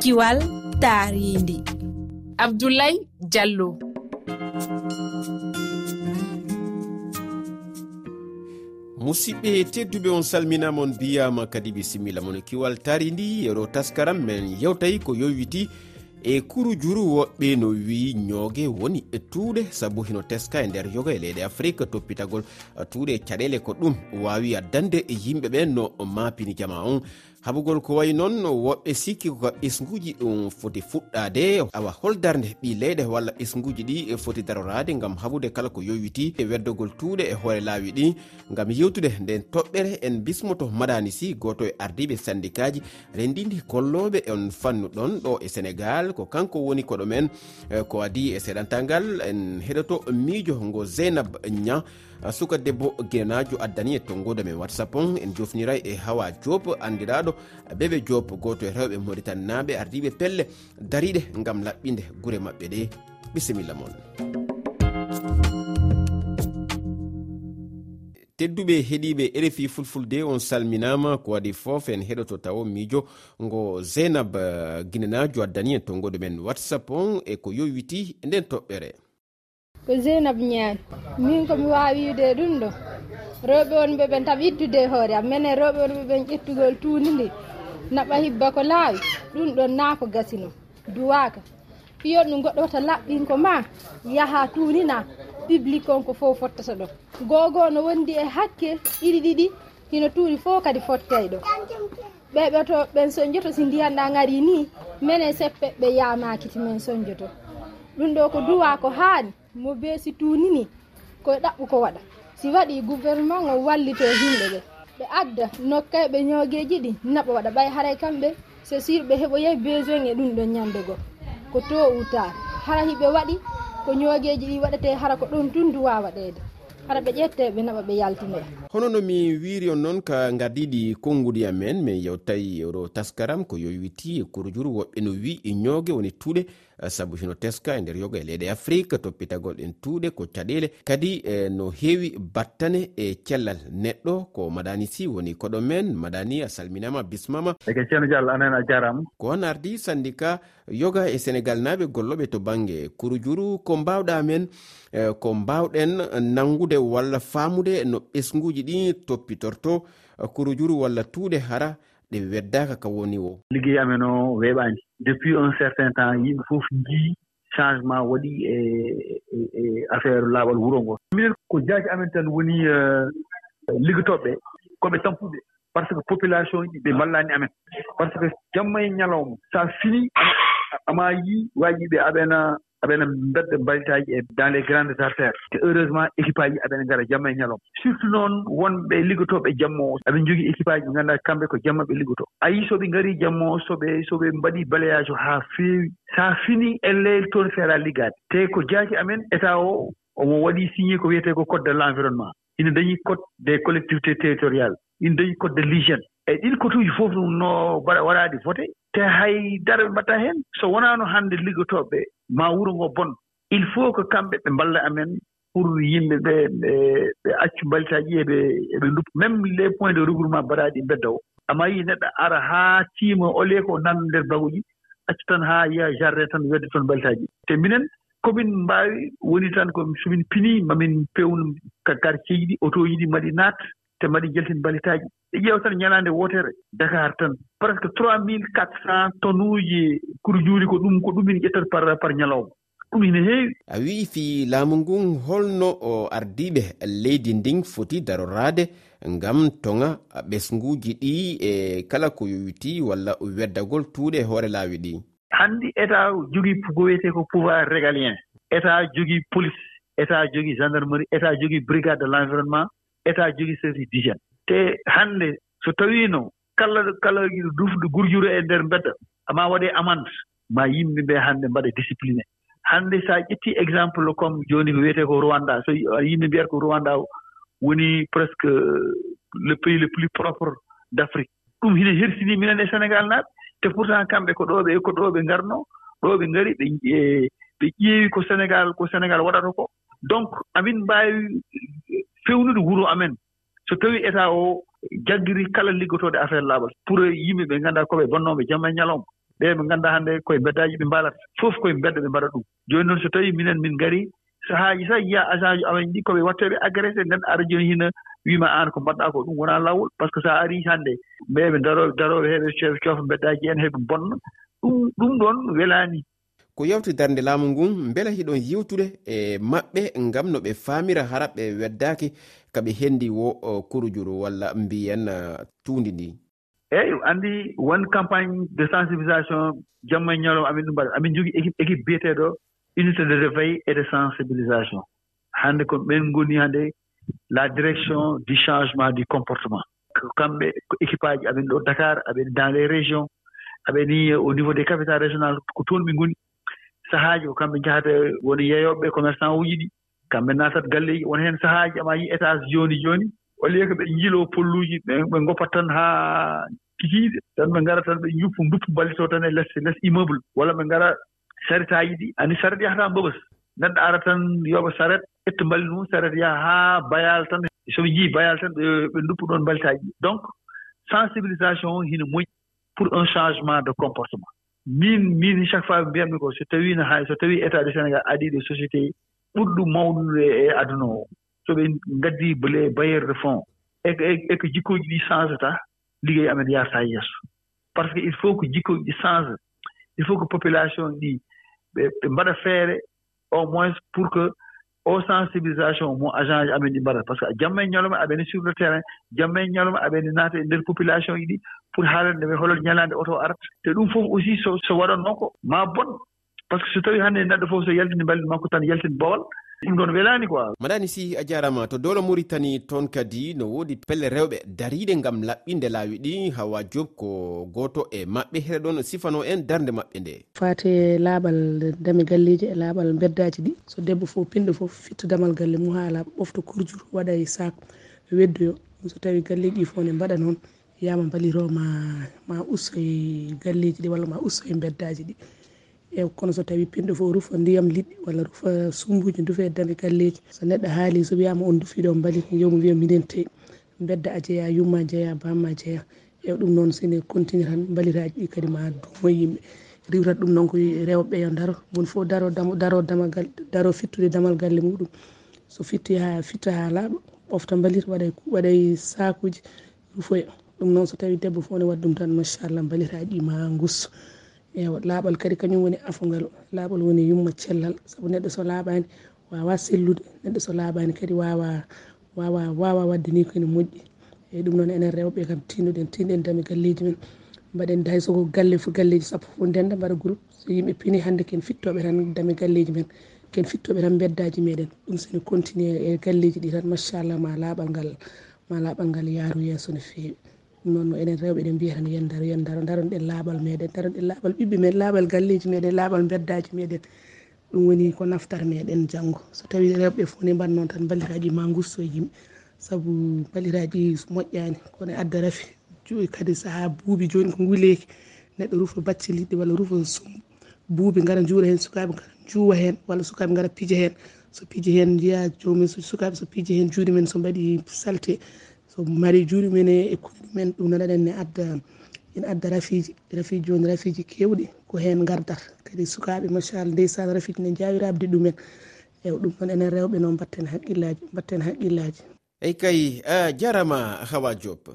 kiwal taaridi abdoulaye diallo. Musidɓe tedduɓe on salminama on mbiyama kadi bisimilla mon kiwal tari ndi yeɗo taskaram men yewtayi ko yowiti e kuru juru woɓɓe no wi ñoogue woni e tuuɗe saabu hino teska e nder yoga e leyɗe afrique toppitagol tuuɗe caɗele ko ɗum wawi addande e yimɓeɓe no mapini jama on. haɓugol ko wayi noon woɓɓe sikki koka ɓesguji ɗum foti fuɗɗade awa holdarde ɓi leyɗe walla ɓesguji ɗi e foti darorade gam haɓude kala ko yowiti e weddogol tuuɗe e hoore laawi ɗi. Gam yewtude nden toɓɓere en bismoto madani si goto e ardiɓe sandikaji rendidi kolloɓe en fannuɗon ɗo e sénégal ko kanko woni koɗo men e ko adi e seɗantagal en heɗoto miijo ngo zeynab ña suka debbo guenajo addani e yettongode men whatsapp on. En jofniray e hawa job andiraɗo bebe job goto e rewɓe moritan naɓe ardiɓe pelle dariɗe gam laɓɓinde guure mabɓe ɗe. Bisimilla moon tedduɓe heeɗiɓe rfi fulfulde on salminama ko waɗi foof. En heɗoto tawa miijo ngo zeynab uh, guinenajo addani en to men whatsapp on e ko yowiti e nden toɓɓere. ko zeynab ñaani min komi wawi wiide ɗum ɗo. Rewɓe wonɓe ɓen tam ittude hoore am. Minen rewɓe wonɓe ɓen ƴettugol tuundi ndi. Naɓa hibba ko laawi. Ɗum ɗon naa ko gasino. Duwaka fiyon ɗum goɗɗo wata laɓɓinko ma yaaha tuunina public on ko fof fottata ɗo. Gogo no wondi e hakke ɗiɗi ɗiɗi hino tuuri fof kadi fottay ɗo. Ɓeɓe to ɓen soñjoto si ndiyanɗa gari ni minen seppe ɓe yamakiti men soñjoto ɗum ɗo ko duwa ko haani. mo beesi tunini koye ɗaɓɓu ko waɗa. Si waɗi gouvernement o wallito e yimɓe ɓe. Ɓe adda nokkayɓe ñogueji ɗi naɓa waɗa ɓay haray kamɓe so sur ɓe heɓo yehi besoin e ɗum ɗon ñande goo ko to utar hara hiɓe waɗi ko ñogueji ɗi waɗete hara ko ɗon tun duwa waɗede hara ɓe ƴette ɓe naɓa ɓe yaltinoya hono no mi wiiri on noon ka gardiɗi konngudi amen min yewtawi oɗo taskaram ko yowiti e kurjuru woɓɓe no wi e ñoogue woni tuuɗe. saabu hino teska e nder yoga e leyɗe afrique toppitagol en tuuɗe ko caɗele kadi e, no heewi battane e cellal neɗɗo ko madani si woni koɗo men madani a salminama bismama. Eke ceerno diallo anen a jarama. Ko on ardi sandika yoga e sénégal naaɓe golloɓe to banggue kurujuru ko mbawɗa men e, ko mbawɗen nangude walla famude no ɓesguji ɗi toppitorto kurujuru walla tuuɗe hara ɗe weddaka ka woni o ligguey amen o weeɓani depuis un certain temps yimɓe fof njii changement waɗi e e, e affaire laaɓal wuro ngo. Minen ko jaaji amen tan woni euh, liggotooɓe ko ɓe tampuɓe par ce que population ji ɓe mballaani amen. Par ce que jamma e ñalawma so a finii ama yii waajiɓe aɓena aɓene bedda balitaji e dans les grandes artères te heureusement équipe aji aɓene ngara jamma e ñalom surtout noon wonɓe liggotooɓe e jamma o. Aɓe jogii équipe aji ɓe ngannduɗa kamɓe ko jamma ɓe liggoto. A yii so ɓe ngarii jamma o soɓe so mbaɗii balayage o haa feewi so a finii e leydi toon feera liggaade te ko jaaki amen état o omo waɗii signé ko wiyetee ko code de l' environnement ina dañii code des collectivités territoriales. Ina dañii code de l'hygiène. E ɗin kotuuji fof no waɗaadi voté. Te hay dara ɓe mbaɗataa heen so wonaano hannde liggotooɓe maa wuro ngoo bon. Il faut que kamɓe ɓe mballa amen pour yimɓe ɓe ɓe accu mbalitaaji eɓe eɓe nduppa même les points de regroupement mbaɗaaɗi mbedda e o ama yii neɗɗo ara haa tiima olee ko nanno ndeer baguji accu tan haa yiya jardin tan wedde toon mbalitaaji te minen komin mbaawi woni tan ko somin pinii mamin pewnu ka quartier ji ɗi auto ji ɗi maɗi naat. te maɗi jeltin balitaji ɗe ƴeew tan ñalaande wootere dakar tan. Presque trois mille quatre cent tonne uji kurjuuli ko ɗum ko ɗumin ƴettat par par ñalawma. Ɗum ine heewi. A wii fi laamu ngun holno o ardiiɓe leydi ndin foti daroraade ngam toŋa ɓesnguuji ɗi e kala ko yowiti walla weddagol tuuɗe hoore laawi ɗi. Hanndi état jogii ko wiyetee ko pouvoir régalien état jogii police état jogii gendarmerie état jogii brigade de l' environnement état jogii service d' hygiène te hannde so tawiino kala kala dufɗo gurjuro e ndeer mbedda ma waɗee amande ma yimɓe ɓee hannde mbaɗa discipliné hannde so a ƴettii exemple comme jooni ko wiyetee ko rowanda so yimɓe mbiyata ko rowanda woni presque euh, le pays le plus propre d' afrique ɗum hine hersinii minen e sénégal naaɓe. Te pourtant kamɓe ko ɗo ɓe ko ɗo ɓe ngarnoo ɗo ɓe ngari ɓe ɓe ƴeewi ko sénégal ko sénégal waɗata ko. Donc amin mbaawi fewnude wuro amen. So tawii état o jaggiri kala liggotooɗo affaire laaɓal pour yimɓe ɓe nganndaa ko ɓe bonnooɓe jamma e ñalawma ɓe ɓe nganndaa hannde koye beddaaji ɓe mbaalata fof koye mbedda ɓe mbaɗa ɗum. Jooni noon so tawii minen min ngarii sahaaji so yiya agent ji amen ɗi koɓe watteeɓe agressé nden ara jooni hina wiima aan ko mbaɗɗaa ko ɗum wonaa laawol par ce que so a arii hannde ɓe ɓe darooɓe darooɓe heɓe heɓe coofa mbeddaaji en heɓe bonna. Ɗum ɗum ɗoon welaani. ko yewti darde laamu ngun beela hiɗon yiwtude e maɓɓe ngam no ɓe faamira hara ɓe weddaki kaɓe henndi wo kurujuru walla mbiyen tuundi ndi. Eeyi anndi won campagne de sensibilisation jamma e ñalowma amin ɗum mbaɗa amin jogii équipe équipe biyeteeɗo unité de réveil et de sensibilisation. Hannde ko ɓen ngoni hannde la direction du changement du comportement. Kamɓe ko équipe aji amin ɗo dakar aɓen dans les régions aɓeni au niveau des capital régional ko toon ɓe ngoni sahaaji ko kamɓe njahata woni yeeyooɓe commerçant uji ɗi. Kamɓe naatat galleeji won heen sahaaji ama yi étage jooni jooni au lieu ko ɓe njiloo polluuji ɓe ngoppat tan haa kikiiɗe tan ɓe ngara tan ɓe yuppu nduppu ballitoo tan e les les immeuble. Walla ɓe ngara saretaaji ɗi anndi saret yahataa mbobas neɗɗo ara tan yooɓa saret etta mballi mum saret yaha haa bayal tan. So ɓe njii bayal tan ɓe nduppu ɗoon mballitaaji ɗi. Donc sensibilisation hino moƴƴi pour un changement de comportement. min min chaque fois mbiyatmi ko so tawii no hay so tawii état du sénégal adii ɗo société ɓurɗum mawnude e aduna o. So ɓe ngaddii bele bailleur de fond e ko e jikkooji ɗi change ta liggéey amen yaataa yeeso par ce que il faut ko jikkooji ɗi change il faut que population ɗi ɓe mbaɗa feere au moins pour que o sensibilisation mo agent ji amen ɗi mbaɗata. Par ce que jamma e ñalawma aɓeni sur le terrain jamma e ñalawma aɓeni naata e ndeer population ji ɗi pour haalande ɓe holol ñalaande oto arata te ɗum fof aussi so so waɗatnoo ko. Ma bon. Par ce que so tawii hannde neɗɗo fof so yaltini balɗe makko tan yaltin bowal ɗum ɗon welani quoi. Maɗani si a jarama to dowla maritani toon kadi no wodi pelle rewɓe dariɗe gam laɓɓinde laawi ɗi hawa job ko goto e maɓɓe. Heɗon sifano en darde maɓɓe nde. Fate laaɓal dame galleji e laaɓal beddaji ɗi. So debbo fof pinɗo fof fitta damal galle mum ha laaɓa ɓofta kurjur waɗa e sac weddoyo. So tawi galleji ɗi fof ne mbaɗa noon yama mbaliro ma ma usso e galleji ɗi walla ma usso e beddaji ɗi. e kono so tawi pinɗo fof rufa ndiyam liɗɗi walla rufa sumbuji dufa e dande galleji so neɗɗo haali so wiyama on dufiɗo mbaali yomu wiya minen teyi bedda a jeeya yumma jeeya bamma jeeya e ɗum noon sene continue tan mbaliraji ɗi kadi ma dumo yimɓe. Riwrat ɗum noon ko rewɓe yo daro woni fof daro daro damagal daro fittude damal galle muɗum. So fitti ha fitta ha laaɓa ɓofta mbalita waɗa waɗa sakuji rufoya. Ɗum noon so tawi debbo fof ne waɗi ɗum tan machallah mbaliraji ɗi ma gusso ewa laaɓal kadi kañum woni afogal laaɓal woni yumma cellal. Saabu neɗɗo so laaɓani wawa sellude. Neɗɗo so laaɓani kadi wawa wawa wawa wadde ni kene moƴƴi. Eyyi ɗum noon enen rewɓe kam tinnoɗen tinɗen dami galleji men. Mbaɗen hay soko galle fo galleji sappo fo ndenda mbaɗa groupe. So yimɓe piini hannde ken fittoɓe tan dami galleji men. Ken fittoɓe tan beddaji meɗen. Ɗum sene continue e galleji ɗi tan machallah ma laaɓal ngal ma laaɓal ngal yaaru yesso no fewi. ɗum noon enen rewɓe eɗen mbiya tan yen daro yen daro daroɗen laaɓal meɗen daroɗen laaɓal ɓiɓɓe meɗen laaɓal galleji meɗen laaɓal beddaji meɗen. Ɗum woni ko naftata meɗen janggo so tawi rewɓe fof ne mbat noon tan balliraji ma gusso yimɓe saabu balliraji moƴƴani kono adda rafi. Kadi saaha buubi joni ko guleyki neɗɗo rufa battiliɗɗi walla rufa sum buubi gara juura hen sukaɓe gara juwa hen walla sukaɓe gara pija hen so pija hen jiya jomum sukaɓe so pija hen juuɗe men so mbaɗi salté so mari juuɗe men e kuɗeɗe men ɗum nanaɗen ne adda ina adda rafiji rafiji joni rafiji kewɗi ko hen gardata kadi sukaɓe machallah ndeysan rafiji ne jawi rabde ɗumen. Eyi ɗum noon enen rewɓe noon mbatten haqqillaji mbatten haqqillaji eyyi kay a jarama hawa diop.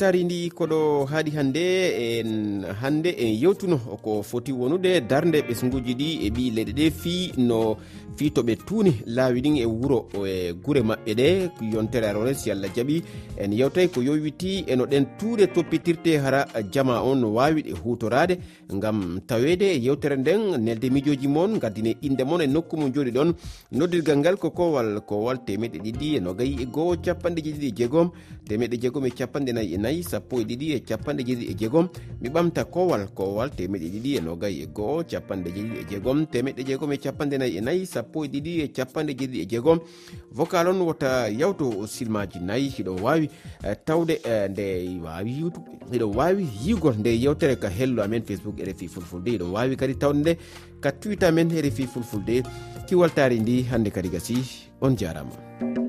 hettari ndi koɗo haaɗi hannde en hannde en yewtuno ko foti wonude darde ɓesguji ɗi e ɓi leɗɗe ɗe fi no fi to tuuni laawi ɗin e wuro e gure maɓɓe ɗe yontere arore si allah jaaɓi en yewtay ko yowiti eno ɗen tuuɗe toppitirte hara jama on no wawi ɗe hutorade gam tawede yewtere nden nelde mijoji moon gaddine inde moon e nokku mo jooɗi ɗon. Noddirgal ngal ko kowal kowal temeɗe ɗiɗi e nogayi e goho capanɗe jeɗiɗi e jeegom. Temeɗe jeegom e capanɗe nayyi e nayi nayyi sappo e ɗiɗi e capanɗe jeeɗiɗi e jeegom. Mi ɓamta kowal kowal temeɗe ɗiɗi e nogayi e goho capanɗe jeeɗiɗi e jeegom temeɗe jeegom e capanɗe nayyi e nayyi sappo e ɗiɗi e capanɗe jeeɗiɗi e jeegom. Vocal on wota yawto silmaji nayyi hiɗon wawi eh, tawde eh, nde wawi hiɗon wawi yigol nde yewtere ka hello amen facebook rfi fulfulde hiɗon wawi kadi tawde nde ka twitter men rfi fulfulde. Kiwaltari ndi hande kadi gasi on jarama